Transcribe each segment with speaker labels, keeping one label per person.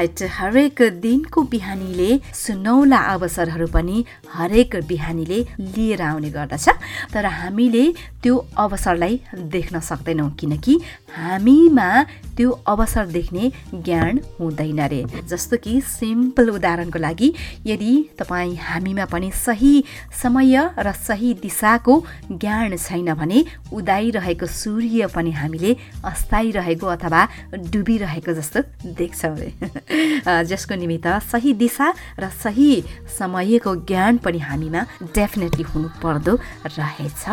Speaker 1: Right हरेक दिनको बिहानीले सुनौला अवसरहरू पनि हरेक बिहानीले लिएर आउने गर्दछ। तर हामीले त्यो अवसरलाई देख्न सक्दैनौँ किनकि हामीमा त्यो अवसर देख्ने ज्ञान हुँदैन रे। जस्तो कि सिम्पल उदाहरणको लागि यदि तपाईँ हामीमा पनि सही समय र सही दिशाको ज्ञान छैन भने उदाइरहेको सूर्य पनि हामीले अस्ताइरहेको अथवा डुबिरहेको जस्तो देख्छौँ अरे जसको निमित्त सही दिशा र सही समयको ज्ञान पनि हामीमा डेफिनेटली हुनुपर्दो रहेछ।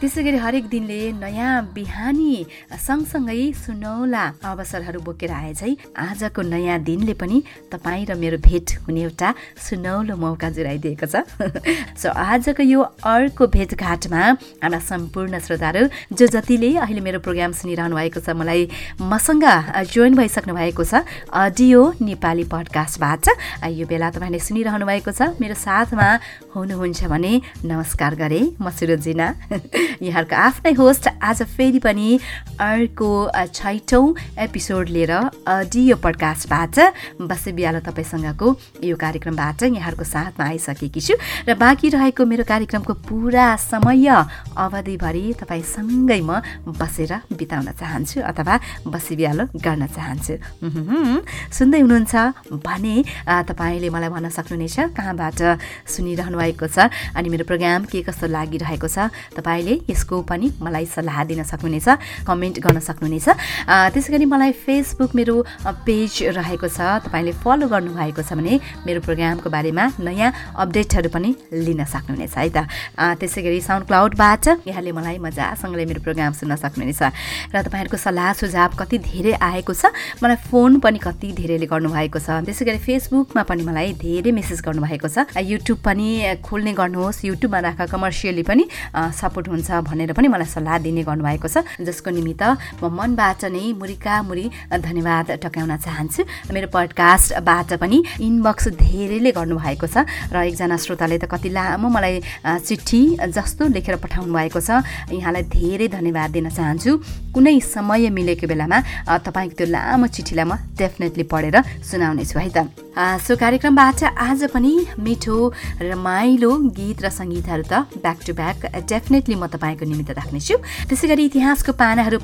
Speaker 1: त्यसै गरी हरेक दिनले नयाँ बिहानी सँगसँगै सुनौला अवसरहरू बोकेर आए चाहिँ आजको नयाँ दिनले पनि तपाईँ र मेरो भेट हुने एउटा सुनौलो मौका जुराइदिएको छ। सो आजको यो अर्को भेटघाटमा हाम्रा सम्पूर्ण श्रोताहरू जो जतिले अहिले मेरो प्रोग्राम सुनिरहनु भएको छ मलाई मसँग जोइन भइसक्नु भएको छ अडियो नेपाली पडकास्टबाट। यो बेला तपाईँले सुनिरहनु भएको छ मेरो साथमा हुनुहुन्छ भने नमस्कार गरेँ म सुरजिना यहाँहरूको आफ्नै होस्ट आज फेरि पनि अर्को छैटौँ एपिसोड लिएर अडियो पडकास्टबाट बसे बिहाल तपाईँसँगको यो कार्यक्रमबाट यहाँहरूको साथमा आइसकेकी छु र बाँकी रहेको मेरो कार्यक्रमको पुरा समय अवधिभरि तपाईँसँगै म बसेर बिताउन चाहन्छु अथवा बसी बिहालो गर्न चाहन्छु। सुन्दै हुनुहुन्छ भने तपाईँले मलाई भन्न सक्नुहुनेछ कहाँबाट सुनिरहनु भएको छ अनि मेरो प्रोग्राम के कस्तो लागिरहेको छ तपाईँले यसको पनि मलाई सल्लाह दिन सक्नुहुनेछ। कमेन्ट गर्न सक्नुहुनेछ। त्यसै गरी मलाई फेसबुक मेरो पेज रहेको छ। तपाईँले फलो गर्नुभएको छ भने मेरो प्रोग्रामको बारेमा नयाँ अपडेटहरू पनि लिन सक्नुहुनेछ है त। त्यसै गरी साउन्ड क्लाउडबाट यहाँले मलाई मजासँगले मेरो प्रोग्राम सुन्न सक्नुहुनेछ। र तपाईँहरूको सल्लाह सुझाव कति धेरै आएको छ मलाई फोन पनि कति धेरैले गर्नुभएको छ। त्यसै गरी फेसबुकमा पनि मलाई धेरै मेसेज गर्नुभएको छ। युट्युब पनि खोल्ने गर्नुहोस्। युट्युबमा राख कमर्सियली पनि सपोर्ट हुन्छ भनेर पनि मलाई सल्लाह दिने गर्नुभएको छ। जसको निमित्त म मनबाट नै मुरिका मुरी धन्यवाद टकाउन चाहन्छु। मेरो पडकास्टबाट पनि इनबक्स धेरैले गर्नुभएको छ र एकजना श्रोताले त कति लामो मलाई चिठी जस्तो लेखेर पठाउनु भएको छ। यहाँलाई धेरै धन्यवाद दिन चाहन्छु। कुनै समय मिलेको बेलामा तपाईँको त्यो लामो चिठीलाई म डेफिनेटली पढेर सुनाउनेछु है त। सो कार्यक्रमबाट आज पनि मिठो रमाइलो गीत र सङ्गीतहरू त ब्याक टु ब्याक डेफिनेटली म तपाईँको निमित्त राख्नेछु। त्यसै गरी इतिहासको पानाहरू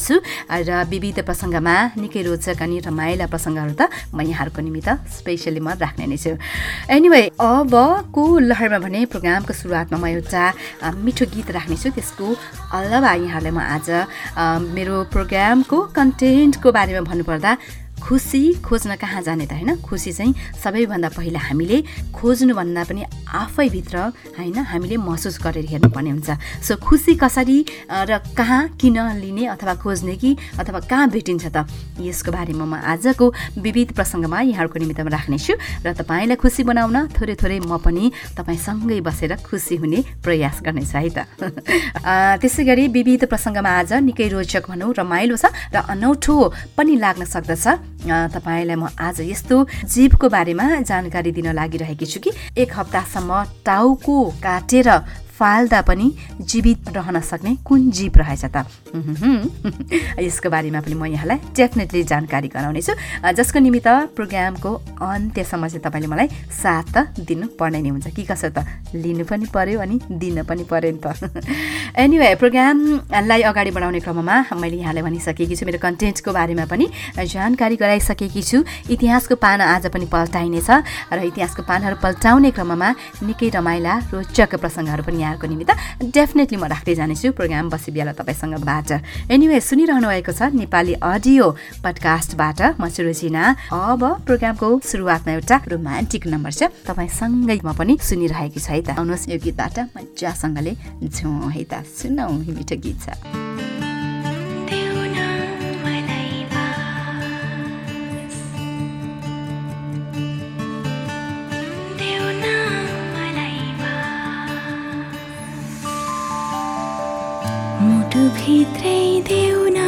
Speaker 1: पल्टाउनेछु र विविध प्रसङ्गमा निकै रोचक अनि रमाइला प्रसङ्गहरू त म यहाँहरूको निमित्त स्पेसली म राख्ने नै छु। एनिवे अबको लहरमा भने प्रोग्रामको सुरुवातमा म एउटा मिठो गीत राख्नेछु त्यसको अलावा यहाँहरूलाई म आज मेरो प्रोग्रामको कन्टेन्टको बारेमा भन्नुपर्दा खुसी खोज्न कहाँ जाने त होइन? खुसी चाहिँ सबैभन्दा पहिला हामीले खोज्नुभन्दा पनि आफैभित्र होइन हामीले महसुस गरेर हेर्नुपर्ने हुन्छ। सो खुसी कसरी र कहाँ किन लिने अथवा खोज्ने कि अथवा कहाँ भेटिन्छ त यसको बारेमा म आजको विविध प्रसङ्गमा यहाँहरूको निमित्तमा राख्नेछु र तपाईँलाई खुसी बनाउन थोरै थोरै म पनि तपाईँसँगै बसेर खुसी हुने प्रयास गर्नेछु है त। त्यसै गरी विविध प्रसङ्गमा आज निकै रोचक भनौँ रमाइलो छ र अनौठो पनि लाग्न सक्दछ। तपाईँलाई म आज यस्तो जीवको बारेमा जानकारी दिन लागिरहेकी छु कि एक हप्तासम्म टाउको काटेर फाल्दा पनि जीवित रहन सक्ने कुन जीव रहेछ त? यसको बारेमा पनि म यहाँलाई डेफिनेटली जानकारी गराउनेछु। जसको निमित्त प्रोग्रामको अन्त्यसम्म चाहिँ तपाईँले मलाई साथ त दिनुपर्ने नै हुन्छ। कि कसो त? लिनु पनि पर्यो अनि दिन पनि पर्यो नि त। एनिवे प्रोग्रामलाई अगाडि बढाउने क्रममा मैले यहाँलाई भनिसकेकी छु। मेरो कन्टेन्टको बारेमा पनि जानकारी गराइसकेकी छु। इतिहासको पाना आज पनि पल्टाइनेछ र इतिहासको पानाहरू पल्टाउने क्रममा निकै रमाइला रोचक प्रसङ्गहरू पनि यहाँको निमित्त डेफिनेटली म राख्दै जानेछु प्रोग्राम बसी बिहाल तपाईँसँग बाट। एनिवे सुनिरहनु भएको छ नेपाली अडियो पडकास्टबाट म सुरुजिना अब प्रोग्रामको सुरुवातमा एउटा रोमान्टिक नम्बर छ। तपाईँसँगै म पनि सुनिरहेकी छु है त। आउनुहोस् यो गीतबाट मजासँगले झौँ है त। सुनौ मिठो गीत छ।
Speaker 2: भित्रै देऊ न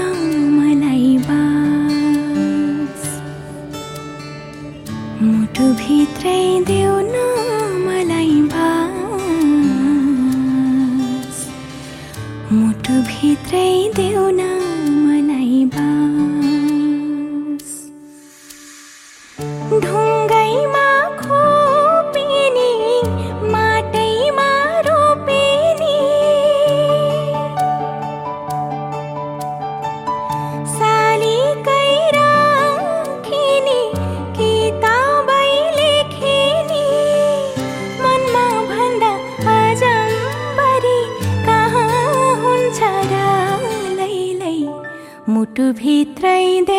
Speaker 2: मलाई बास। मुटु भित्रै देऊ न मलाई बास। मुटु भित्रै देऊ न ainda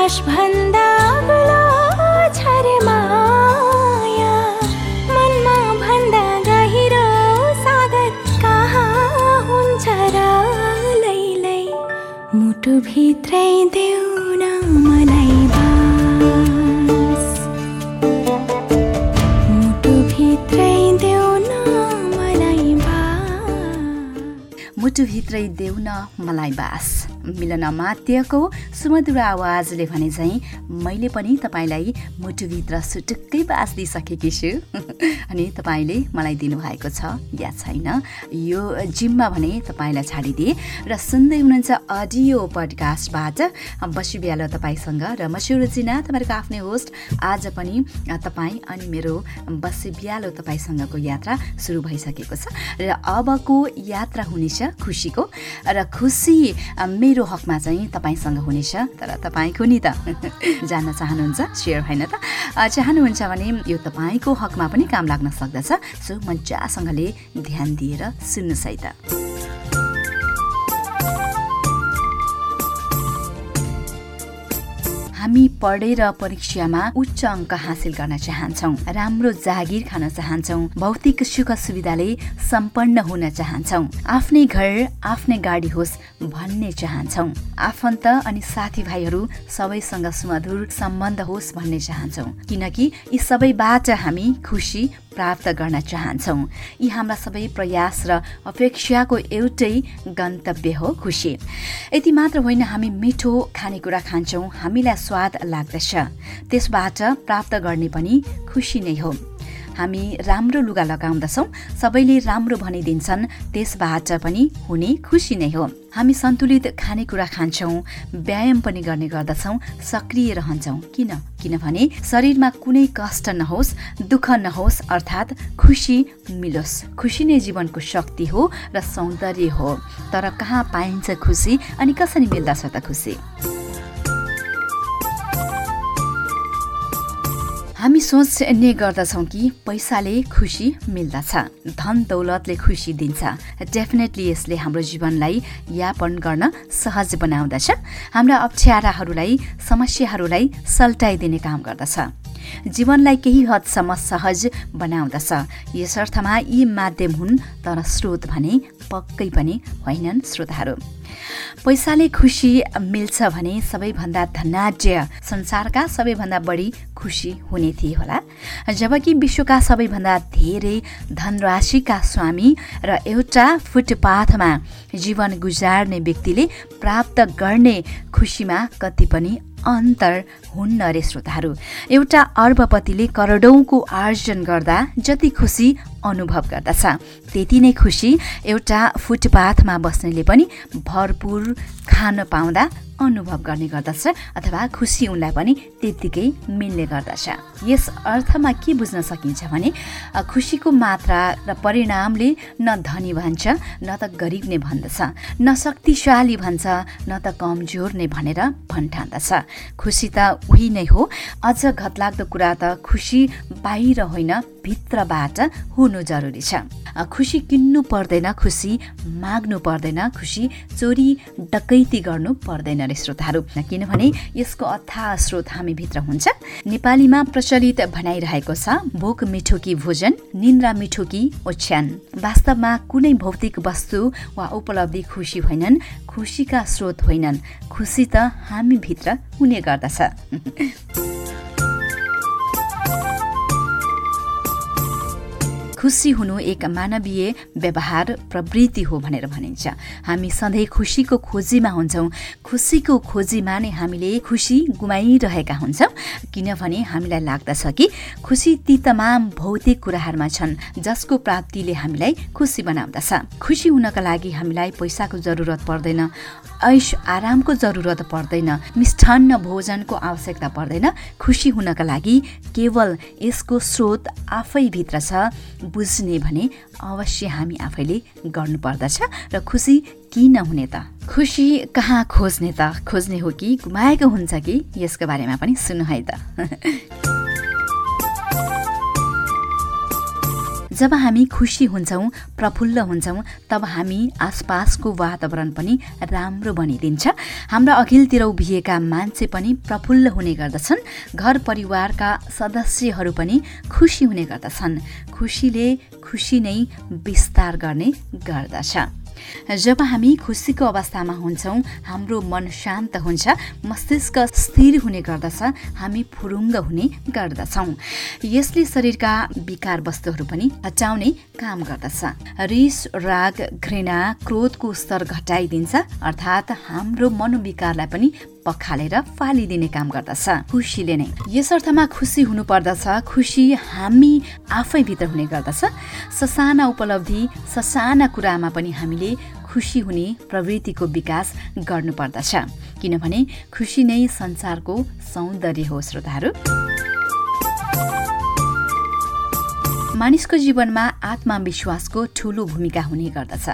Speaker 2: आकाश भन्दा अग्लो छ रे माया। मनमा भन्दा गहिरो सागर कहाँ हुन्छ र लैलै? मुटुभित्रै देऊ न मलाई बास। मुटुभित्रै देऊ न मलाई बास।
Speaker 1: मुटुभित्रै देऊ न मलाई बास। मिलन मात्यको सुमधुर आवाजले भने चाहिँ मैले पनि तपाईँलाई मुटुभित्र सुटुक्कै बास दिइसकेकी छु। अनि तपाईँले मलाई दिनुभएको छ या छैन यो जिम्मा भने तपाईँलाई छाडिदिए र सुन्दै हुनुहुन्छ अडियो पडकास्टबाट बसी बिहालो तपाईँसँग र म सुरुचिना तपाईँहरूको आफ्नै होस्ट। आज पनि तपाईँ अनि मेरो बसी बिहालो तपाईँसँगको यात्रा सुरु भइसकेको छ र अबको यात्रा हुनेछ खुसीको र खुसी मेरो हकमा चाहिँ तपाईँसँग हुनेछ। तर तपाईँको नि त जान्न चाहनुहुन्छ सेयर होइन त? चाहनुहुन्छ भने यो तपाईँको हकमा पनि काम लाग्न सक्दछ सो मजासँगले ध्यान दिएर सुन्नुहोस् है त। हामी पढेर परीक्षामा उच्च अङ्क हासिल गर्न चाहन्छौँ। राम्रो जागिर खान चाहन्छौँ। भौतिक सुख सुविधाले सम्पन्न हुन चाहन्छौँ। आफ्नै घर आफ्नै गाडी होस् भन्ने चाहन्छौँ। आफन्त अनि साथीभाइहरू सबैसँग सुमधुर सम्बन्ध होस् भन्ने चाहन्छौँ। किनकि यी सबैबाट हामी खुसी प्राप्त गर्न चाहन्छौँ। यी हाम्रा सबै प्रयास र अपेक्षाको एउटै गन्तव्य हो खुसी यति मात्र होइन हामी मिठो खानेकुरा खान्छौँ। हामीलाई स्वाद लाग्दछ। त्यसबाट प्राप्त गर्ने पनि खुसी नै हो। हामी राम्रो लुगा लगाउँदछौँ। सबैले राम्रो भनिदिन्छन्। त्यसबाट पनि हुने खुसी नै हो। हामी सन्तुलित खानेकुरा खान्छौँ व्यायाम पनि गर्ने गर्दछौँ सक्रिय रहन्छौँ। किन? किनभने शरीरमा कुनै कष्ट नहोस् दुःख नहोस् अर्थात् खुसी मिलोस्। खुसी नै जीवनको शक्ति हो र सौन्दर्य हो। तर कहाँ पाइन्छ खुसी अनि कसरी मिल्दछ त खुसी हामी सोच्ने गर्दछौँ कि पैसाले खुसी मिल्दछ धन दौलतले खुसी दिन्छ। डेफिनेटली यसले हाम्रो जीवनलाई यापन गर्न सहज बनाउँदछ। हाम्रा अप्ठ्याराहरूलाई समस्याहरूलाई सल्टाइदिने काम गर्दछ। जीवनलाई केही हदसम्म सहज बनाउँदछ। यस अर्थमा यी माध्यम हुन् तर स्रोत भने पक्कै पनि होइनन् श्रोताहरू पैसाले खुसी मिल्छ भने सबैभन्दा धनाढ्य संसारका सबैभन्दा बढी खुसी हुने थिए होला। जबकि विश्वका सबैभन्दा धेरै धनराशिका स्वामी र एउटा फुटपाथमा जीवन गुजार्ने व्यक्तिले प्राप्त गर्ने खुसीमा कति पनि अन्तर हुन्न रे श्रोताहरू। एउटा अर्बपतिले करोडौँको आर्जन गर्दा जति खुसी अनुभव गर्दछ त्यति नै खुसी एउटा फुटपाथमा बस्नेले पनि भरपुर खान पाउँदा अनुभव गर्ने गर्दछ अथवा खुसी उनलाई पनि त्यत्तिकै मिल्ने गर्दछ। यस अर्थमा के बुझ्न सकिन्छ भने खुसीको मात्रा र परिणामले न धनी भन्छ न त गरिब नै भन्दछ न शक्तिशाली भन्छ न त कमजोर नै भनेर भन्ठान्दछ। खुसी त उही नै हो। अझ घतलाग्दो कुरा त खुसी बाहिर होइन भित्रबाट हुनु जरुरी छ। खुसी किन्नु पर्दैन खुसी माग्नु पर्दैन खुसी चोरी डकैती गर्नु पर्दैन रे श्रोताहरू। किनभने यसको अथाह स्रोत हामीभित्र हुन्छ। नेपालीमा प्रचलित भनाइरहेको छ भोक मिठो कि भोजन निन्द्रा मिठो कि ओछ्यान। वास्तवमा कुनै भौतिक वस्तु वा उपलब्धि खुसी होइनन् खुसीका स्रोत होइनन्। खुसी त हामीभित्र हुने गर्दछ। खुसी हुनु एक मानवीय व्यवहार प्रवृत्ति हो भनेर भनिन्छ। हामी सधैँ खुसीको खोजीमा हुन्छौँ। खुसीको खोजीमा नै हामीले खुसी गुमाइरहेका हुन्छौँ। किनभने हामीलाई लाग्दछ कि खुसी ती तमाम भौतिक कुराहरूमा छन् जसको प्राप्तिले हामीलाई खुसी बनाउँदछ। खुसी हुनका लागि हामीलाई पैसाको जरुरत पर्दैन। ऐश आरामको जरुरत पर्दैन मिष्ठान्न भोजनको आवश्यकता पर्दैन। खुसी हुनका लागि केवल यसको स्रोत आफैभित्र छ। बुझ्ने भने अवश्य हामी आफैले गर्नुपर्दछ र खुसी किन हुने त? खुसी कहाँ खोज्ने त? खोज्ने हो कि? गुमाएको हुन्छ कि? यसको बारेमा पनि सुन्नु है त। जब हामी खुसी हुन्छौँ प्रफुल्ल हुन्छौँ तब हामी आसपासको वातावरण पनि राम्रो बनिदिन्छ। हाम्रा अघिल्तिर उभिएका मान्छे पनि प्रफुल्ल हुने गर्दछन्। घर परिवारका सदस्यहरू पनि खुसी हुने गर्दछन्। खुसीले खुसी नै विस्तार गर्ने गर्दछ। जब हामी खुसीको अवस्थामा हुन्छौँ हाम्रो मन शान्त हुन्छ मस्तिष्क स्थिर हुने गर्दछ हामी फुरुङ्ग हुने गर्दछौँ। यसले शरीरका विकार वस्तुहरू पनि हटाउने काम गर्दछ। रिस राग घृणा क्रोधको स्तर घटाइदिन्छ अर्थात् हाम्रो मनोविकारलाई पनि पखालेर फालिदिने काम गर्दछ। खुसीले नै। यस अर्थमा खुसी हुनुपर्दछ। खुसी हामी आफैभित्र हुने गर्दछ। ससाना उपलब्धि ससाना कुरामा पनि हामीले खुसी हुने प्रवृत्तिको विकास गर्नुपर्दछ। किनभने खुसी नै संसारको सौन्दर्य हो श्रोताहरू। मानिसको जीवनमा आत्मविश्वासको ठुलो भूमिका हुने गर्दछ।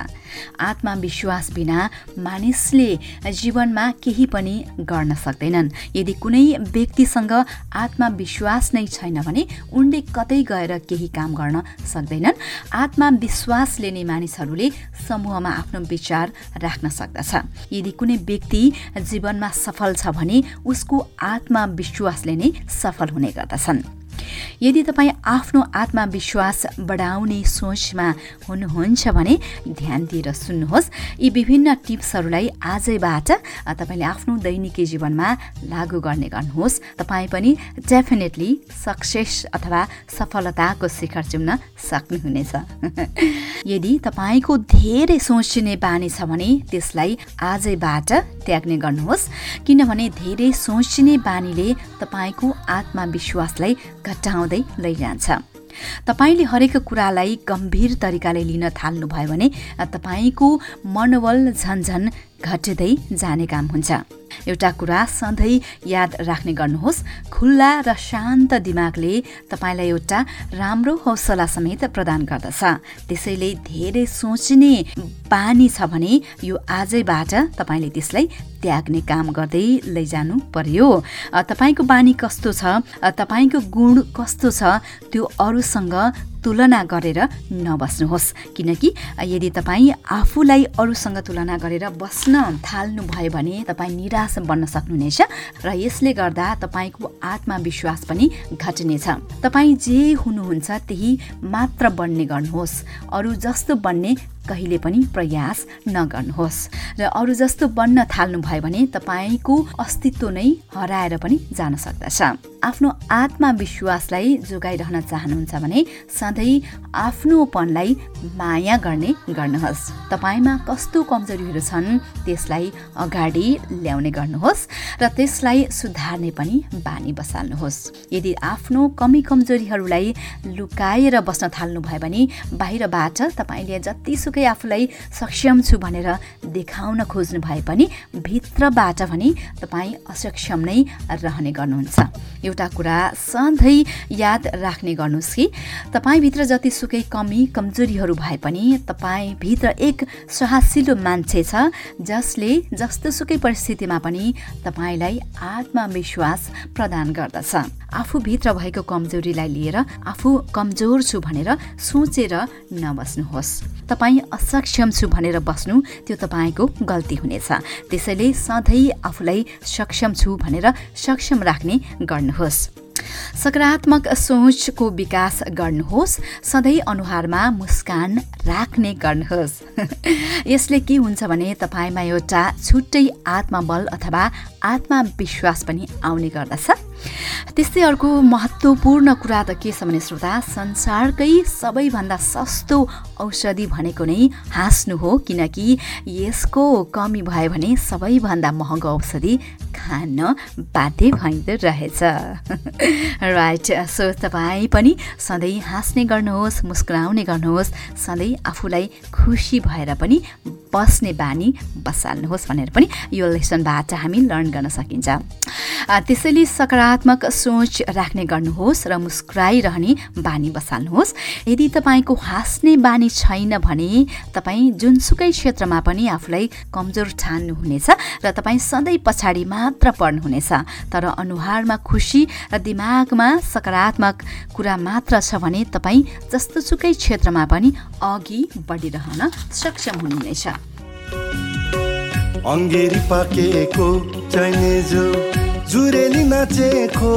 Speaker 1: आत्मविश्वास बिना मानिसले जीवनमा केही पनि गर्न सक्दैनन्। यदि कुनै व्यक्तिसँग आत्मविश्वास नै छैन भने उनले कतै गएर केही काम गर्न सक्दैनन्। आत्मविश्वासले नै मानिसहरूले समूहमा आफ्नो विचार राख्न सक्दछ। यदि कुनै व्यक्ति जीवनमा सफल छ भने उसको आत्मविश्वासले नै सफल हुने गर्दछन्। यदि तपाईँ आफ्नो आत्मविश्वास बढाउने सोचमा हुनुहुन्छ भने ध्यान दिएर सुन्नुहोस्। यी विभिन्न टिप्सहरूलाई आजैबाट तपाईँले आफ्नो दैनिकी जीवनमा लागू गर्ने गर्नुहोस्। तपाईँ पनि डेफिनेटली सक्सेस अथवा सफलताको शिखर चुम्न सक्नुहुनेछ। यदि तपाईँको धेरै सोचिने बानी छ भने त्यसलाई आजैबाट त्याग्ने गर्नुहोस्। किनभने धेरै सोचिने बानीले तपाईँको आत्मविश्वासलाई घटाउँदै लैजान्छ। तपाईँले हरेक कुरालाई गम्भीर तरिकाले लिन थाल्नुभयो भने तपाईँको मनोबल झन्झन घट्दै जाने काम हुन्छ। एउटा कुरा सधैँ याद राख्ने गर्नुहोस्। खुल्ला र शान्त दिमागले तपाईँलाई एउटा राम्रो हौसला समेत प्रदान गर्दछ। त्यसैले धेरै सोच्ने बानी छ भने यो आजैबाट तपाईँले त्यसलाई त्याग्ने काम गर्दै लैजानु पर्यो। तपाईँको बानी कस्तो छ? तपाईँको गुण कस्तो छ? त्यो अरूसँग तुलना गरेर नबस्नुहोस्। किनकि यदि तपाईँ आफूलाई अरूसँग तुलना गरेर बस्न थाल्नुभयो भने तपाईँ निराश बन्न सक्नुहुनेछ र यसले गर्दा तपाईँको आत्मविश्वास पनि घट्नेछ। तपाईँ जे हुनुहुन्छ त्यही मात्र बन्ने गर्नुहोस्। अरू जस्तो बन्ने कहिले पनि प्रयास नगर्नुहोस्। र अरू जस्तो बन्न थाल्नुभयो भने तपाईँको अस्तित्व नै हराएर पनि जान सक्दछ। आफ्नो आत्मविश्वासलाई जोगाइरहन चाहनुहुन्छ भने सधैँ आफ्नोपनलाई माया गर्ने गर्नुहोस्। तपाईँमा कस्तो कमजोरीहरू छन् त्यसलाई अगाडि ल्याउने गर्नुहोस् र त्यसलाई सुधार्ने पनि बानी बसाल्नुहोस्। यदि आफ्नो कमी कमजोरीहरूलाई लुकाएर बस्न थाल्नुभयो भने बाहिरबाट तपाईँले जतिसुकै आफूलाई सक्षम छु भनेर देखाउन खोज्नु भए पनि भित्रबाट भने तपाईँ असक्षम नै रहने गर्नुहुन्छ। एउटा कुरा सधैँ याद राख्ने गर्नुहोस् कि। तपाईँभित्र जतिसुकै कमी कमजोरीहरू भए पनि तपाईँभित्र एक साहसिलो मान्छे छ जसले जस्तोसुकै परिस्थितिमा पनि तपाईँलाई आत्मविश्वास प्रदान गर्दछ। आफूभित्र भएको कमजोरीलाई लिएर आफू कमजोर छु भनेर सोचेर नबस्नुहोस्। तपाईँ असक्षम छु भनेर बस्नु त्यो तपाईँको गल्ती हुनेछ। त्यसैले सधैँ आफूलाई सक्षम छु भनेर सक्षम राख्ने गर्नुहोस्। सकारात्मक सोचको विकास गर्नुहोस् सधैँ अनुहारमा मुस्कान राख्ने गर्नुहोस्। यसले के हुन्छ भने तपाईँमा एउटा छुट्टै आत्मबल अथवा आत्मविश्वास पनि आउने गर्दछ। त्यस्तै अर्को महत्त्वपूर्ण कुरा त के छ भने श्रोता संसारकै सबैभन्दा सस्तो औषधि भनेको नै हाँस्नु हो किनकि यसको कमी भयो भने सबैभन्दा महँगो औषधि हान्न बाध्य भइँदो रहेछ। राइट सो तपाईँ पनि सधैँ हाँस्ने गर्नुहोस् मुस्कुराउने गर्नुहोस् सधैँ आफूलाई खुसी भएर पनि बस्ने बानी बसाल्नुहोस् भनेर पनि यो लेसनबाट हामी लर्न गर्न सकिन्छ। त्यसैले सकारात्मक सोच राख्ने गर्नुहोस् र मुस्कुराइरहने बानी बसाल्नुहोस्। यदि तपाईँको हाँस्ने बानी छैन भने तपाईँ जुनसुकै क्षेत्रमा पनि आफूलाई कमजोर ठान्नुहुनेछ र तपाईँ सधैँ पछाडि मात्र पर्नुहुनेछ तर अनुहारमा खुसी र दिमागमा सकारात्मक कुरा मात्र छ भने तपाईँ जस्तोसुकै क्षेत्रमा पनि अघि बढिरहन सक्षम हुनुहुनेछ।
Speaker 3: अङ्गेरी पाकेको चाइनेजो जुरेली नाचेको।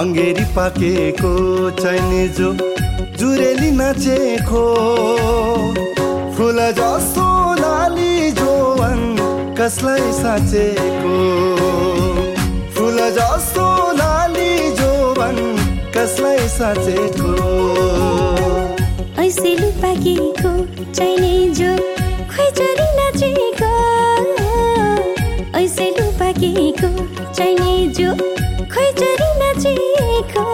Speaker 3: अङ्गेरी पाकेको चाइनेजो जुरेली नाचेको। फुल जस्तो लाली जोवन कसलाई साँचेको? फुल जस्तो लाली जोवन कसलाई साँचेको?
Speaker 2: ऐसे लुपाकेको चाहिने जो खोइचरी नाचेको। ऐसे लुपाकेको चाहिने जो खोइचरी नाचेको।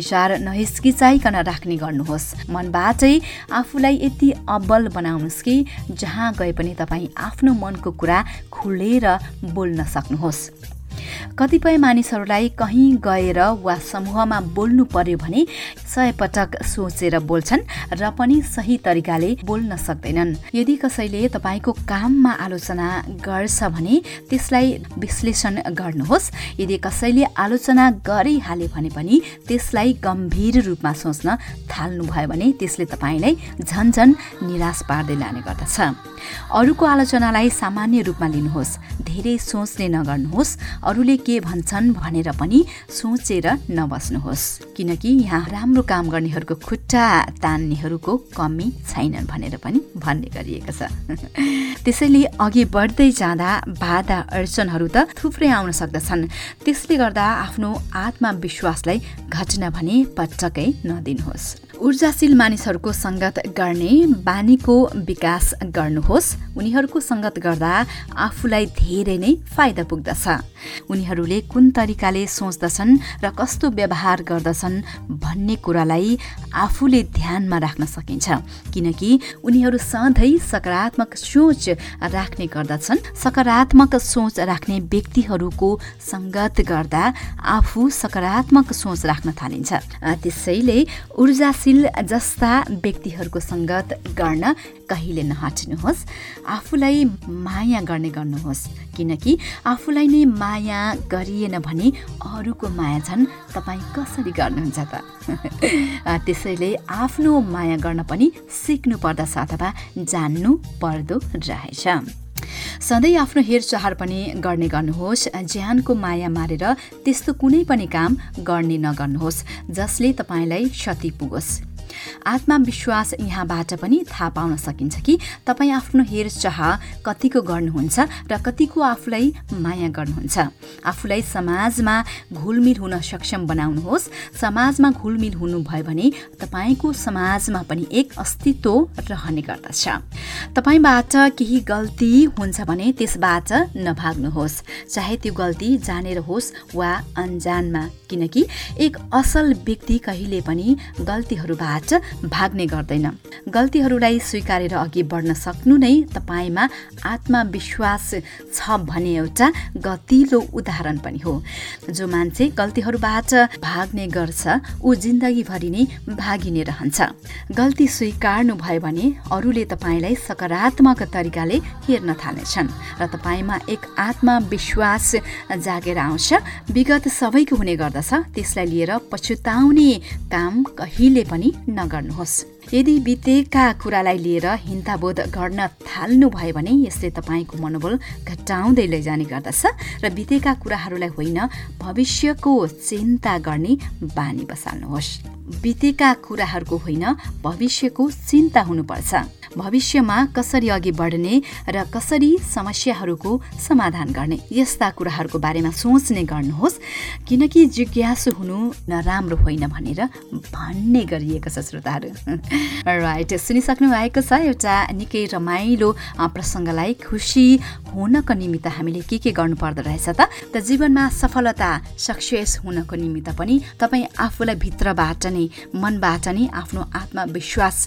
Speaker 1: विचार नहिस्किचाइकन राख्ने गर्नुहोस्। मनबाटै आफूलाई यति अब्बल बनाउनुहोस् कि जहाँ गए पनि तपाईँ आफ्नो मनको कुरा खुलेर बोल्न सक्नुहोस्। कतिपय मानिसहरूलाई कहीँ गएर वा समूहमा बोल्नु पर्यो भने सय पटक सोचेर बोल्छन् र पनि सही तरिकाले बोल्न सक्दैनन्। यदि कसैले तपाईँको काममा आलोचना गर्छ भने त्यसलाई विश्लेषण गर्नुहोस्। यदि कसैले आलोचना गरिहाले भने पनि त्यसलाई गम्भीर रूपमा सोच्न थाल्नुभयो भने त्यसले तपाईँलाई झन्झन निराश पार्दै लाने गर्दछ। अरूको आलोचनालाई सामान्य रूपमा लिनुहोस्। धेरै सोच्ने नगर्नुहोस्। अरूले के भन्छन् भनेर पनि सोचेर नबस्नुहोस्। किनकि यहाँ राम्रो राम्रो काम गर्नेहरूको खुट्टा तान्नेहरूको कमी छैनन् भनेर पनि भन्ने गरिएको छ। त्यसैले अघि बढ्दै जाँदा बाधा अडचनहरू त थुप्रै आउन सक्दछन्। त्यसले गर्दा आफ्नो आत्मविश्वासलाई घटना भने पटक्कै नदिनुहोस्। ऊर्जाशील मानिसहरूको सङ्गत गर्ने बानीको विकास गर्नुहोस्। उनीहरूको सङ्गत गर्दा आफूलाई धेरै नै फाइदा पुग्दछ। उनीहरूले कुन तरिकाले सोच्दछन् र कस्तो व्यवहार गर्दछन् भन्ने कुरालाई आफूले ध्यानमा राख्न सकिन्छ। किनकि उनीहरू सधैँ सकारात्मक सोच राख्ने गर्दछन्। सकारात्मक सोच राख्ने व्यक्तिहरूको सङ्गत गर्दा आफू सकारात्मक सोच राख्न थालिन्छ। त्यसैले ऊर्जाशील जस्ता व्यक्तिहरूको सङ्गत गर्न कहिले नहटिनुहोस्। आफूलाई माया गर्ने गर्नुहोस्। किनकि आफूलाई नै माया गरिएन भने अरूको माया झन् तपाईँ कसरी गर्नुहुन्छ त? त्यसैले आफ्नो माया गर्न पनि सिक्नु पर्दछ अथवा जान्नु पर्दो रहेछ। सधैँ आफ्नो हेरचाह पनि गर्ने गर्नुहोस्। ज्यानको माया मारेर त्यस्तो कुनै पनि काम गर्ने नगर्नुहोस् जसले तपाईँलाई क्षति पुगोस्। आत्मविश्वास यहाँबाट पनि थाहा पाउन सकिन्छ कि तपाईँ आफ्नो हेरचाह कतिको गर्नुहुन्छ र कतिको आफूलाई माया गर्नुहुन्छ। आफूलाई समाजमा घुलमिल हुन सक्षम बनाउनुहोस्। समाजमा घुलमिल हुनुभयो भने तपाईँको समाजमा पनि एक अस्तित्व रहने गर्दछ। तपाईँबाट केही गल्ती हुन्छ भने त्यसबाट नभाग्नुहोस्। चाहे त्यो गल्ती जानेर होस् वा अन्जानमा। किनकि एक असल व्यक्ति कहिले पनि गल्तीहरूबाट भाग्ने गर्दैन। गल्तीहरूलाई स्वीकारेर अघि बढ्न सक्नु नै तपाईँमा आत्मविश्वास छ भने एउटा गतिलो उदाहरण पनि हो। जो मान्छे गल्तीहरूबाट भाग्ने गर्छ ऊ जिन्दगीभरि नै भागिने रहन्छ। गल्ती स्वीकार्नु भयो भने अरूले तपाईँलाई सकारात्मक तरिकाले हेर्न थाल्नेछन् र तपाईँमा एक आत्मविश्वास जागेर आउँछ। विगत सबैको हुने गर्दछ त्यसलाई लिएर पछुताउने काम कहिले पनि नगर्नुहोस् यदि बितेका कुरालाई लिएर हिंताबोध गर्न थाल्नुभयो भने यसले तपाईँको मनोबल घटाउँदै लैजाने गर्दछ र बितेका कुराहरूलाई होइन भविष्यको चिन्ता गर्ने बानी बसाल्नुहोस्। बितेका कुराहरूको होइन भविष्यको चिन्ता हुनुपर्छ। भविष्यमा कसरी अघि बढ्ने र कसरी समस्याहरूको समाधान गर्ने यस्ता कुराहरूको बारेमा सोच्ने गर्नुहोस् किनकि जिज्ञासु हुनु नराम्रो होइन भनेर भन्ने गरिएको छ श्रोताहरू। राइट सुनिसक्नु भएको छ एउटा निकै रमाइलो प्रसङ्गलाई खुसी हुनको निमित्त हामीले के के गर्नु पर्दो रहेछ त? त जीवनमा सफलता सक्सेस हुनको निमित्त पनि तपाईँ आफूलाई भित्रबाट नै मनबाट नै आफ्नो आत्मविश्वास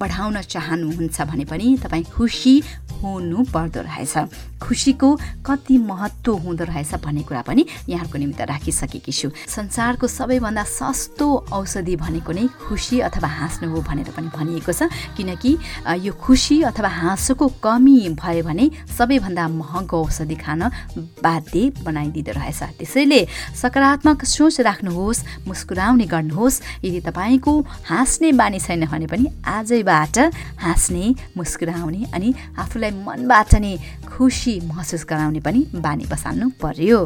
Speaker 1: बढाउन चाहनुहुन्छ भने पनि तपाईँ खुसी हुनु पर्दो रहेछ। खुसीको कति महत्त्व हुँदो रहेछ भन्ने कुरा पनि यहाँहरूको निमित्त राखिसकेकी छु। संसारको सबैभन्दा सस्तो औषधि भनेको नै खुसी अथवा हाँस्नु हो भनेर पनि भनिएको छ। किनकि यो खुसी अथवा हाँसोको कमी भयो भने सबैभन्दा महँगो औषधि खान बाध्य बनाइदिँदो रहेछ। त्यसैले सकारात्मक सोच राख्नुहोस् मुस्कुराउने गर्नुहोस्। यदि तपाईँको हाँस्ने बानी छैन भने पनि आजैबाट हाँस्ने मुस्कुराउने अनि आफूलाई मनबाट नै खुसी महसुस गराउने पनि बानी बसाल्नु पर्यो।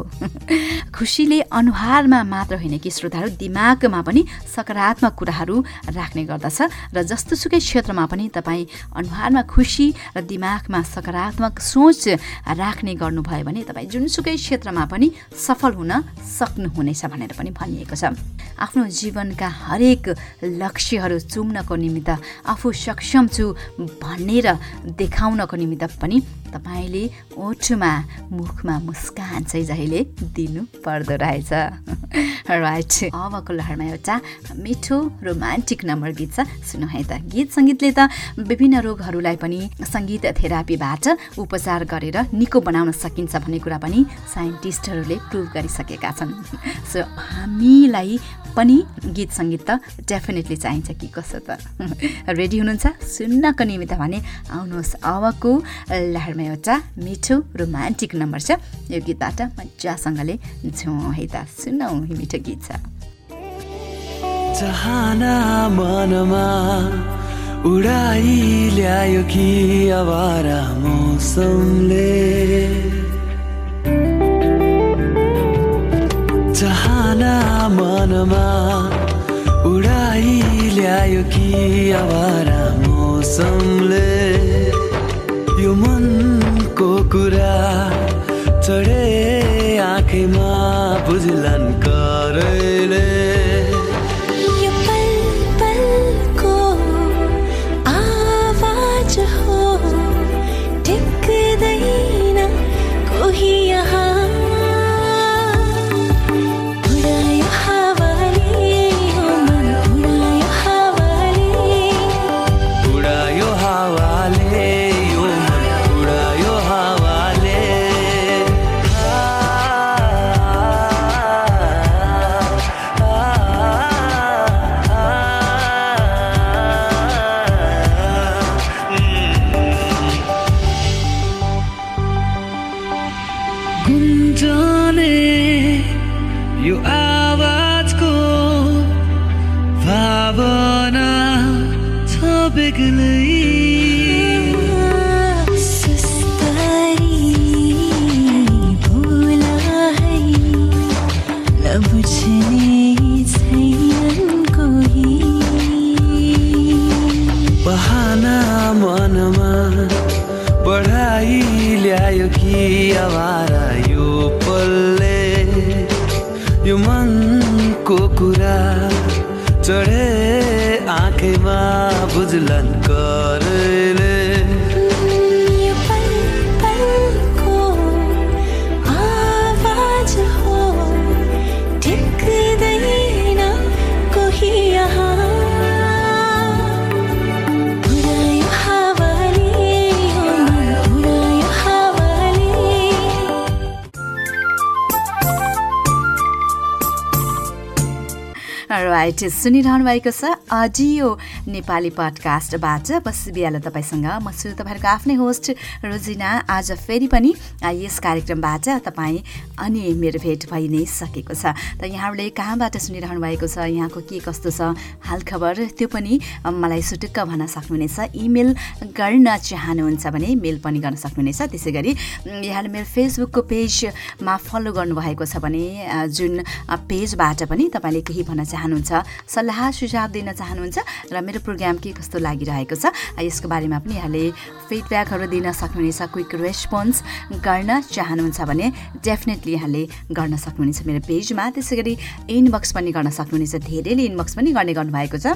Speaker 1: खुसीले अनुहारमा मात्र होइन कि श्रोताहरू दिमागमा पनि सकारात्मक कुराहरू राख्ने गर्दछ। र जस्तोसुकै क्षेत्रमा पनि तपाईँ अनुहारमा खुसी र दिमागमा सकारात्मक सोच राख्ने गर्नुभयो भने तपाईँ जुनसुकै क्षेत्रमा पनि सफल हुन सक्नुहुनेछ भनेर पनि भनिएको छ। आफ्नो जीवनका हरेक लक्ष्यहरू चुम्नको निमित्त आफू सक्षम छु भनेर देखाउनको निमित्त पनि तपाईँले ओठमा मुखमा मुस्कान चाहिँ जहिले दिनु पर्दो रहेछ। राइट अबको लहरमा एउटा मिठो रोमान्टिक नम्बर गीत छ। सुनौ है त गीत सङ्गीतले त विभिन्न रोगहरूलाई पनि सङ्गीत थेरापीबाट उपचार गरेर निको बनाउन सकिन्छ भन्ने कुरा पनि साइन्टिस्टहरूले प्रुभ गरिसकेका छन्। सो हामीलाई पनि गीत सङ्गीत त डेफिनेटली चाहिन्छ कि कसो त? रेडी हुनुहुन्छ? सुन्नको निमित्त भने आउनुहोस् अबको लहरमा एउटा मिठो रोमान्टिक नम्बर छ। यो गीतबाट मजासँगले झौँ है त सुनौ मिठो गीत छ।
Speaker 4: चाहना मनमा उडाइ ल्यायो कि अवारा मौसमले। चाहना मनमा उडाइ ल्यायो कि आवारा मौसमले। यो मनको कुरा चढे आँखैमा। बहाना मनमा बढाइ ल्यायो कि आवारा यो पल्ले। यो मनको कुरा चढे आँखैमा बुझलन करले।
Speaker 1: राइट सुनिरहनु भएको छ अडियो नेपाली पडकास्टबाट। बिहाल तपाईँसँग म छु तपाईँहरूको आफ्नै होस्ट रोजिना। आज फेरि पनि यस कार्यक्रमबाट तपाईँ अनि मेरो भेट भइ नै सकेको छ। त यहाँहरूले कहाँबाट सुनिरहनु भएको छ यहाँको के कस्तो छ हालखबर त्यो पनि मलाई सुटुक्क भन्न सक्नुहुनेछ। इमेल गर्न चाहनुहुन्छ भने मेल पनि गर्न सक्नुहुनेछ। त्यसै गरी यहाँले मेरो फेसबुकको पेजमा फलो गर्नुभएको छ भने जुन पेजबाट पनि तपाईँले केही भन्न चाहनुहुन्छ सल्लाह सुझाव दिन चाहनुहुन्छ र मेरो प्रोग्राम के कस्तो लागिरहेको छ यसको बारेमा पनि यहाँले फिडब्याकहरू दिन सक्नुहुनेछ क्विक रेस्पोन्स गर्न चाहनुहुन्छ भने डेफिनेटली यहाँले गर्न सक्नुहुनेछ मेरो पेजमा। त्यसै गरी इनबक्स पनि गर्न सक्नुहुनेछ धेरैले इनबक्स पनि गर्ने गर्नुभएको छ।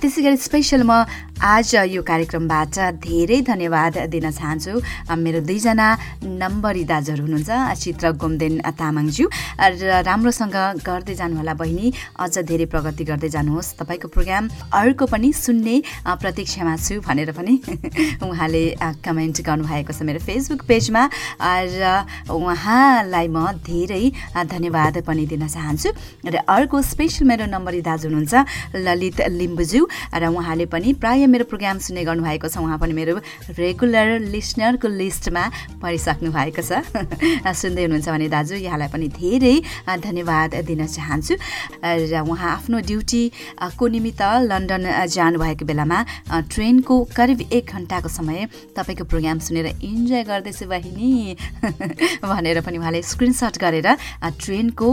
Speaker 1: त्यसै गरी स्पेसल म आज यो कार्यक्रमबाट धेरै धन्यवाद दिन चाहन्छु। मेरो दुईजना नम्बरी दाजुहरू हुनुहुन्छ चित्र गोमदेन तामाङज्यू। र राम्रोसँग गर्दै जानुहोला बहिनी अझ धेरै प्रगति गर्दै जानुहोस्। तपाईँको प्रोग्राम अर्को पनि सुन्ने प्रतीक्षामा छु भनेर पनि उहाँले कमेन्ट गर्नुभएको छ मेरो फेसबुक पेजमा। र उहाँलाई म धेरै धन्यवाद पनि दिन चाहन्छु। र अर्को स्पेसल मेरो नम्बरी दाजु हुनुहुन्छ ललित लिम्बुज्यू र उहाँले पनि प्राय मेरो प्रोग्राम सुन्ने गर्नुभएको छ। उहाँ पनि मेरो रेगुलर लिसनरको लिस्टमा परिसक्नु भएको छ। सुन्दै हुनुहुन्छ भने दाजु यहाँलाई पनि धेरै धन्यवाद दिन चाहन्छु। र उहाँ आफ्नो ड्युटीको निमित्त लन्डन जानुभएको बेलामा ट्रेनको करिब एक घन्टाको समय तपाईँको प्रोग्राम सुनेर इन्जोय गर्दैछु बहिनी। भनेर पनि उहाँले स्क्रिनसट गरेर ट्रेनको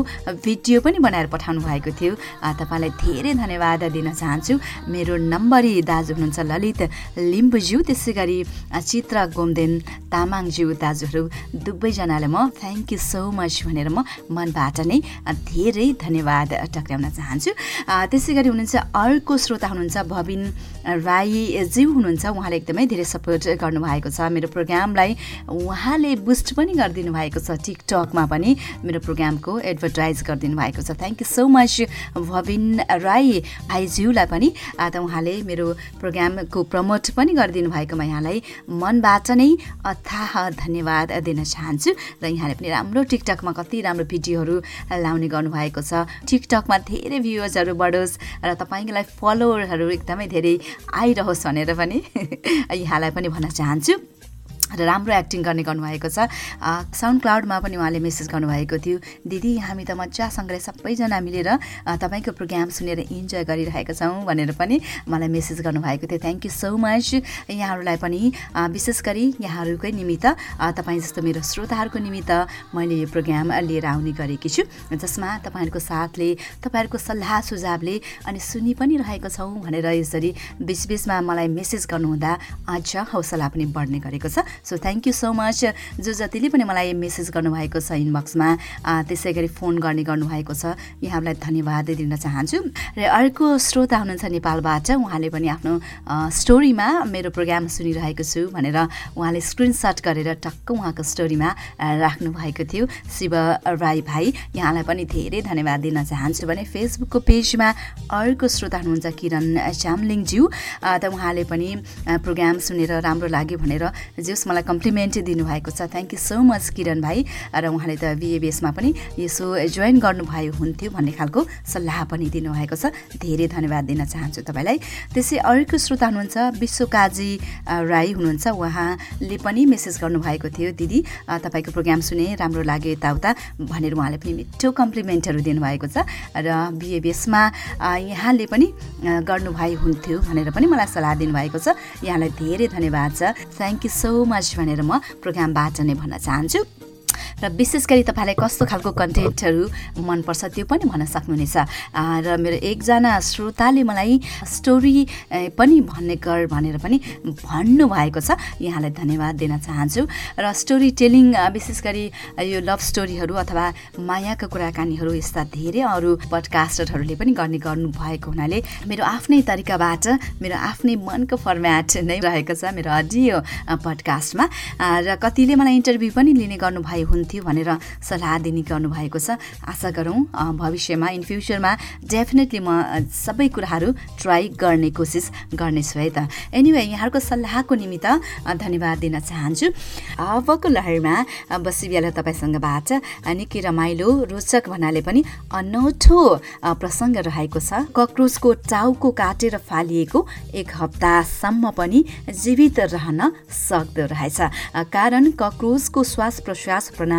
Speaker 1: भिडियो पनि बनाएर पठाउनु भएको थियो। तपाईँलाई धेरै धन्यवाद दिन चाहन्छु। मेरो नम्बरी दाजु हुनुहुन्छ ललित लिम्बुज्यू त्यसै गरी चित्र गोमदेन तामाङज्यू दाजुहरू दुवैजनालाई म थ्याङ्क यू सो मच भनेर म मनबाट नै धेरै धन्यवाद टक्राउन चाहन्छु। अ, त्यसै गरी हुनुहुन्छ अर्को श्रोता हुनुहुन्छ भविन राईज्यू हुनुहुन्छ उहाँले एकदमै धेरै सपोर्ट गर्नुभएको छ मेरो प्रोग्रामलाई। उहाँले बुस्ट पनि गरिदिनु भएको छ टिकटकमा पनि मेरो प्रोग्रामको एडभर्टाइज गरिदिनु भएको छ। Thank you so much Bhabin Rai भाइज्यूलाई पनि। त उहाँले मेरो प्रोग्रामको प्रमोट पनि गरिदिनु भएकोमा यहाँलाई मनबाट नै अथाह धन्यवाद दिन चाहन्छु र यहाँले पनि राम्रो टिकटकमा कति राम्रो भिडियोहरू लाउने गर्नुभएको छ। टिकटकमा धेरै भ्युवर्सहरू बढोस् र तपाईँलाई फलोवरहरू एकदमै धेरै आइरहोस् भनेर पनि यहाँलाई पनि भन्न चाहन्छु। र राम्रो एक्टिङ गर्ने गर्नुभएको छ। साउन्ड क्लाउडमा पनि उहाँले मेसेज गर्नुभएको थियो। दिदी हामी त मजासँगले सबैजना मिलेर तपाईँको प्रोग्राम सुनेर इन्जोय गरिरहेका छौँ भनेर पनि मलाई मेसेज गर्नुभएको थियो। थ्याङ्क यू सो मच यहाँहरूलाई पनि विशेष गरी यहाँहरूकै निमित्त तपाईँ जस्तो मेरो श्रोताहरूको निमित्त मैले यो प्रोग्राम लिएर आउने गरेकी छु। जसमा तपाईँहरूको साथले तपाईँहरूको सल्लाह सुझावले अनि सुनि पनि रहेको छौँ भनेर यसरी बिचबिचमा मलाई मेसेज गर्नुहुँदा अझ हौसला पनि बढ्ने गरेको छ। So thank you so much जो जतिले पनि मलाई मेसेज गर्नुभएको छ इनबक्समा त्यसै गरी फोन गर्ने गर्नुभएको छ। यहाँहरूलाई धन्यवाद दिन चाहन्छु। र अर्को श्रोता हुनुहुन्छ नेपालबाट। उहाँले पनि आफ्नो स्टोरीमा मेरो प्रोग्राम सुनिरहेको छु भनेर उहाँले स्क्रिनसट गरेर टक्क उहाँको स्टोरीमा राख्नुभएको थियो। शिव राई भाइ यहाँलाई पनि धेरै धन्यवाद दिन चाहन्छु भने फेसबुकको पेजमा अर्को श्रोता हुनुहुन्छ किरण चामलिङज्यू अ, त उहाँले पनि प्रोग्राम सुनेर राम्रो लाग्यो भनेर जस मलाई कम्प्लिमेन्ट दिनुभएको छ। Thank you so much Kiran भाइ। र उहाँले त बिएबिएसमा पनि यसो जोइन गर्नुभयो हुन्थ्यो भन्ने खालको सल्लाह पनि दिनुभएको छ। धेरै धन्यवाद दिन चाहन्छु तपाईँलाई। त्यसै अर्को श्रोता हुनुहुन्छ विश्वकाजी राई हुनुहुन्छ। उहाँले पनि मेसेज गर्नुभएको थियो दिदी। तपाईँको प्रोग्राम सुने राम्रो लाग्यो यताउता भनेर उहाँले पनि मिठो कम्प्लिमेन्टहरू दिनुभएको छ। र बिएबिएसमा यहाँले पनि गर्नुभयो हुन्थ्यो भनेर पनि मलाई सल्लाह दिनुभएको छ। यहाँलाई धेरै धन्यवाद छ। थ्याङ्क यू सो मच भनेर म प्रोग्रामबाट नै भन्न चाहन्छु। र विशेष गरी तपाईँलाई कस्तो खालको कन्टेन्टहरू मनपर्छ त्यो पनि भन्न सक्नुहुनेछ। र मेरो एकजना श्रोताले मलाई स्टोरी पनि भन्ने गर भनेर पनि भन्नुभएको छ। यहाँलाई धन्यवाद दिन चाहन्छु। र स्टोरी टेलिङ विशेष गरी यो लभ स्टोरीहरू अथवा मायाको कुराकानीहरू यस्ता धेरै अरू पडकास्टरहरूले पनि गर्ने गर्नुभएको हुनाले मेरो आफ्नै तरिकाबाट मेरो आफ्नै मनको फर्मेट नै रहेको छ मेरो अडियो पडकास्टमा र कतिले मलाई इन्टरभ्यू पनि लिने गर्नुभयो हुन्थ्यो भनेर सल्लाह दिने गर्नुभएको छ। आशा गरौँ भविष्यमा इन फ्युचरमा डेफिनेटली म सबै कुराहरू ट्राई गर्ने कोसिस गर्नेछु है त। एनिवे यहाँहरूको सल्लाहको निमित्त धन्यवाद दिन चाहन्छु। अबको लहरमा अ, बसी बेला तपाईँसँगबाट निकै रमाइलो रोचक भन्नाले पनि अनौठो प्रसङ्ग रहेको छ। कक्रोचको टाउको काटेर फालिएको एक हप्तासम्म पनि जीवित रहन सक्दो रहेछ। कारण कक्रोचको श्वास प्रश्वास प्रणाली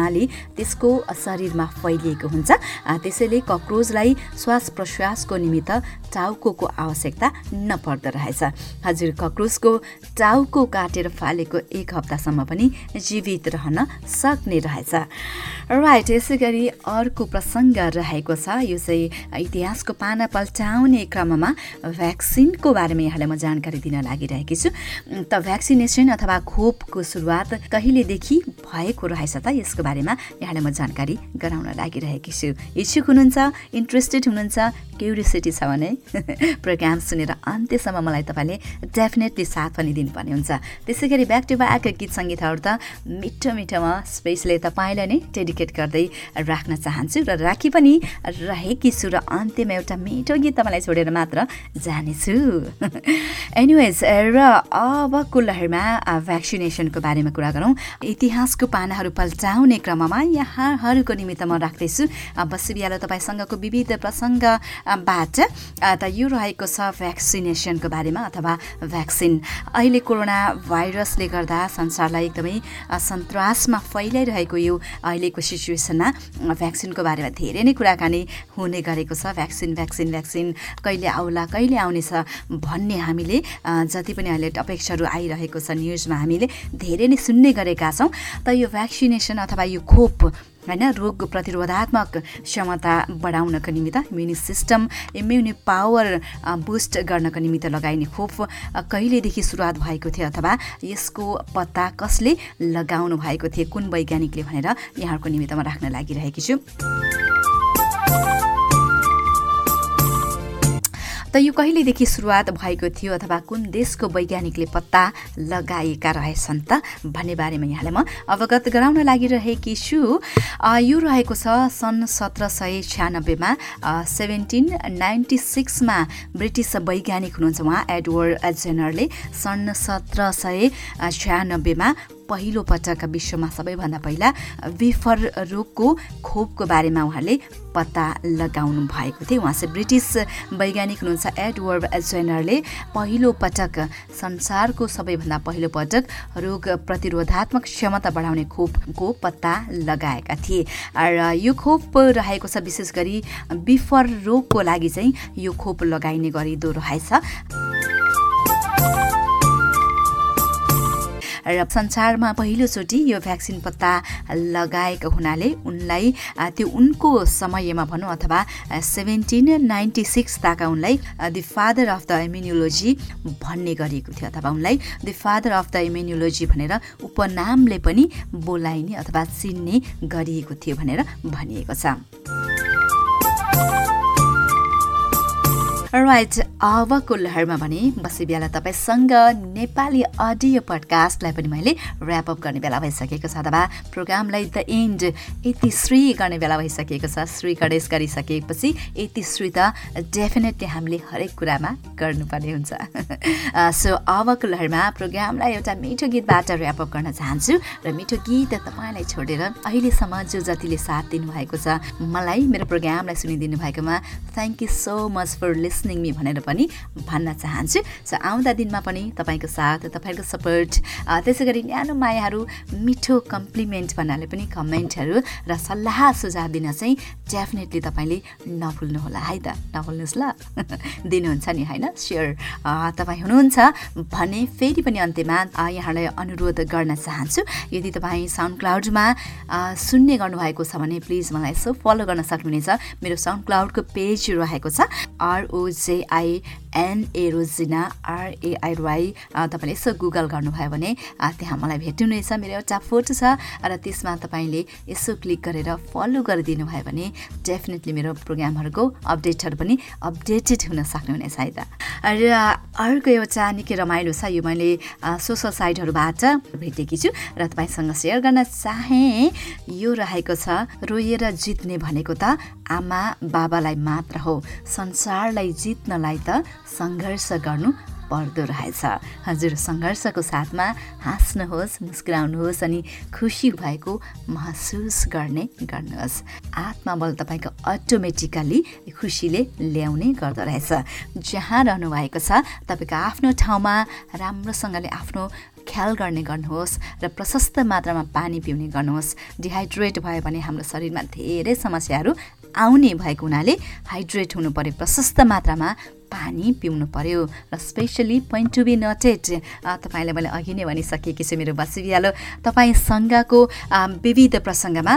Speaker 1: त्यसको शरीरमा फैलिएको हुन्छ। त्यसैले कक्रोचलाई श्वास प्रश्वासको निमित्त टाउको आवश्यकता नपर्दो रहेछ। हजुर कक्रोचको टाउको काटेर फालेको एक हप्तासम्म पनि जीवित रहन सक्ने रहेछ। राइट यसै गरी अर्को प्रसङ्ग रहेको छ। यो चाहिँ इतिहासको पाना पल्टाउने क्रममा भ्याक्सिनको बारेमा यहाँलाई म जानकारी दिन लागिरहेकी छु। त भ्याक्सिनेसन अथवा खोपको सुरुवात कहिलेदेखि भएको रहेछ त यसको बारेमा यहाँलाई म जानकारी गराउन लागिरहेकी छु। इच्छुक हुनुहुन्छ इन्ट्रेस्टेड हुनुहुन्छ क्युरियोसिटी छ भने प्रोग्राम सुनेर अन्त्यसम्म मलाई तपाईँले डेफिनेटली साथ पनि दिनुपर्ने हुन्छ। त्यसै गरी ब्याक टु ब्याक गीत सङ्गीतहरू त मिठो मिठोमा स्पेसली तपाईँलाई नै डेडिकेट गर्दै राख्न चाहन्छु र राखी पनि रहेकी छु र अन्त्यमा एउटा मिठो गीत तपाईँलाई छोडेर मात्र जानेछु। एनिवेज र अबको लहरमा भ्याक्सिनेसनको बारेमा कुरा गरौँ। इतिहासको पानाहरू पल्टाउने क्रममा यहाँहरूको निमित्त म राख्दैछु। बसी बिहाल तपाईँसँगको विविध प्रसङ्गबाट। त यो रहेको छ भ्याक्सिनेसनको बारेमा अथवा भ्याक्सिन। अहिले कोरोना भाइरसले गर्दा संसारलाई एकदमै सन्तासमा फैलाइरहेको यो अहिलेको सिचुएसनमा भ्याक्सिनको बारेमा धेरै नै कुराकानी हुने गरेको छ। भ्याक्सिन भ्याक्सिन भ्याक्सिन कहिले आउला कहिले आउनेछ भन्ने हामीले जति पनि अहिले अपेक्षाहरू आइरहेको छ न्युजमा हामीले धेरै नै सुन्ने गरेका छौँ। त यो भ्याक्सिनेसन अथवा यो खोप होइन? रोग प्रतिरोधात्मक क्षमता बढाउनको निमित्त immune system immune power boost गर्नको निमित्त लगाइने खोप कहिलेदेखि सुरुवात भएको थियो अथवा यसको पत्ता कसले लगाउनु भएको थियो? कुन वैज्ञानिकले भनेर यहाँहरूको निमित्तमा राख्न लागिरहेकी छु। त यो कहिलेदेखि सुरुवात भएको थियो अथवा कुन देशको वैज्ञानिकले पत्ता लगाएका रहेछन् त भन्ने बारेमा यहाँलाई म अवगत गराउन लागिरहेकी छु। यो रहेको छ सन् सत्र सय छ्यानब्बेमा सेभेन्टिन नाइन्टी सिक्समा ब्रिटिस वैज्ञानिक हुनुहुन्छ उहाँ एडवर्ड जेनरले। सन् सत्र सय छ्यानब्बेमा पहिलो पटक विश्वमा सबैभन्दा पहिला विफर रोगको खोपको बारेमा उहाँले पत्ता लगाउनु भएको थियो। उहाँ चाहिँ ब्रिटिस वैज्ञानिक हुनुहुन्छ एडवर्ड जेनरले पहिलो पटक संसारको सबैभन्दा पहिलो पटक रोग प्रतिरोधात्मक क्षमता बढाउने खोपको पत्ता लगाएका थिए। र यो खोप रहेको छ विशेष गरी बिफर रोगको लागि चाहिँ यो खोप लगाइने गरिँदो रहेछ। र संसारमा पहिलोचोटि यो भ्याक्सिन पत्ता लगाएको हुनाले उनलाई त्यो उनको समयमा भनौँ अथवा सेभेन्टिन नाइन्टी सिक्स ताका उनलाई the father of the immunology भन्ने गरिएको थियो अथवा उनलाई the father of the immunology भनेर उपनामले पनि बोलाइने अथवा चिन्ने गरिएको थियो भनेर भनिएको छ। राइट अबको लहरमा भने बसी बेला तपाईँसँग नेपाली अडियो पडकास्टलाई पनि मैले ऱ्यापअप गर्ने बेला भइसकेको छ अथवा प्रोग्रामलाई द एन्ड यति श्री गर्ने बेला भइसकेको छ श्री गणेश गरिसकेपछि यति श्री त डेफिनेटली हामीले हरेक कुरामा गर्नुपर्ने हुन्छ। सो अबको लहरमा प्रोग्रामलाई एउटा मिठो गीतबाट ऱ्यापअप गर्न चाहन्छु र मिठो गीत तपाईँलाई छोडेर अहिलेसम्म जो जतिले साथ दिनुभएको छ मलाई मेरो प्रोग्रामलाई सुनिदिनु भएकोमा thank you so much for lis listening me भनेर पनि भन्न चाहन्छु। सो आउँदा दिनमा पनि तपाईँको साथ तपाईँको सपोर्ट त्यसै गरी न्यानो मायाहरू मिठो कम्प्लिमेन्ट भन्नाले पनि कमेन्टहरू र सल्लाह सुझाव दिन चाहिँ डेफिनेटली तपाईँले नभुल्नुहोला है त? नभुल्नुहोस् ल। दिनुहुन्छ नि होइन? स्योर तपाईँ हुनुहुन्छ भने फेरि पनि अन्त्यमा यहाँलाई अनुरोध गर्न चाहन्छु। यदि तपाईँ साउन्ड क्लाउडमा सुन्ने गर्नुभएको छ भने प्लिज मलाई यसो फलो गर्न सक्नुहुनेछ। मेरो साउन्ड क्लाउडको पेज रहेको छ। R O J I N A Rojina R A I Y तपाईँले यसो गुगल गर्नुभयो भने त्यहाँ मलाई भेट्नुहुनेछ मेरो एउटा फोटो छ र त्यसमा तपाईँले यसो क्लिक गरेर फलो गरिदिनु भयो भने डेफिनेटली मेरो प्रोग्रामहरूको अपडेटहरू पनि अपडेटेड हुन सक्नुहुनेछ है त र अर्को एउटा निकै रमाइलो छ यो मैले सोसल साइटहरूबाट भेटेकी छु र तपाईँसँग सेयर गर्न चाहेँ यो रहेको छ रोएर जित्ने भनेको त आमा बाबालाई मात्र हो संसारलाई जित्नलाई त सङ्घर्ष गर्नु पर्दो रहेछ। हजुर सङ्घर्षको साथमा हाँस्नुहोस् मुस्कुराउनुहोस् अनि खुसी भएको महसुस गर्ने गर्नुहोस्। आत्माबल तपाईँको अटोमेटिकल्ली खुसीले ल्याउने गर्दो रहेछ। जहाँ रहनु भएको छ तपाईँको आफ्नो ठाउँमा राम्रोसँगले आफ्नो ख्याल गर्ने गर्नुहोस् र प्रशस्त मात्रामा पानी पिउने गर्नुहोस्। डिहाइड्रेट भयो भने हाम्रो शरीरमा धेरै समस्याहरू आउने भएको हुनाले हाइड्रेट हुनु पऱ्यो प्रशस्त मात्रामा पानी पिउनु पर्यो र specially point to be noted तपाईँलाई मैले अघि नै भनिसकेकी छु मेरो बसिबिहालो। तपाईँसँगको विविध प्रसङ्गमा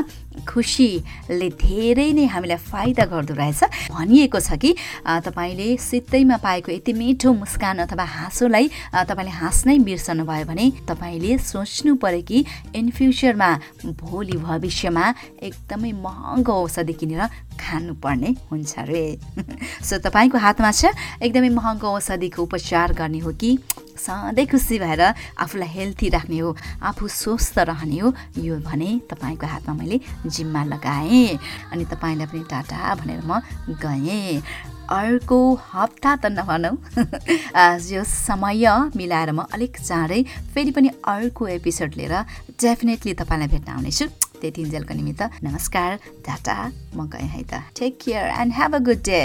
Speaker 1: खुसीले धेरै नै हामीलाई फाइदा गर्दो रहेछ। भनिएको छ कि तपाईँले सित्तैमा पाएको यति मिठो मुस्कान अथवा हाँसोलाई तपाईँले हाँस्नै बिर्सनु भयो भने तपाईँले सोच्नु पऱ्यो कि इन फ्युचरमा भोलि भविष्यमा एकदमै महँगो औषधि किनेर खानुपर्ने हुन्छ अरे सो तपाईँको हातमा छ। एकदमै महँगो औषधिको उपचार गर्ने हो कि सधैँ खुसी भएर आफूलाई हेल्थी राख्ने हो आफू स्वस्थ रहने हो यो भने तपाईँको हातमा मैले जिम्मा लगाएँ। अनि तपाईँलाई पनि टाटा भनेर म गएँ। अर्को हप्ता त नभनौँ। यो समय मिलाएर म अलिक चाँडै फेरि पनि अर्को एपिसोड लिएर डेफिनेटली तपाईँलाई भेट्न आउनेछु। त्यति जेलको निमित्त नमस्कार टाटा म गएँ है त। Take care and have a good day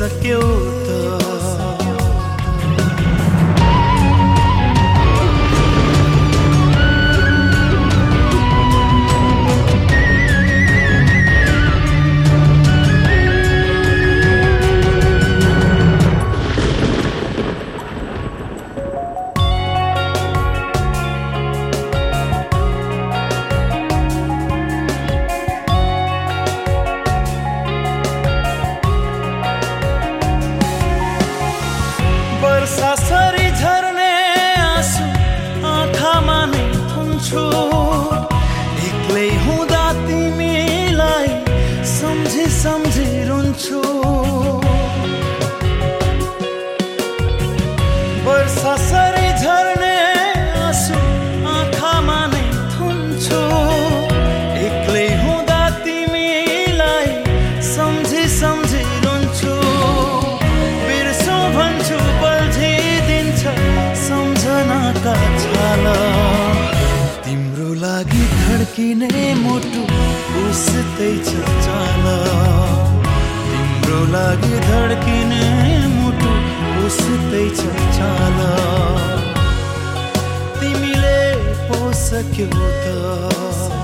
Speaker 3: सक्यौ नै मुटु उस्तै छ चाल। तिम्रो लागि धड्किने मुटु उस्तै छ चाल। तिमीले पो त।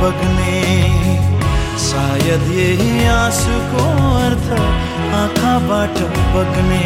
Speaker 3: बगने शायद यही आँसू को अर्थ आँखा बाट बगने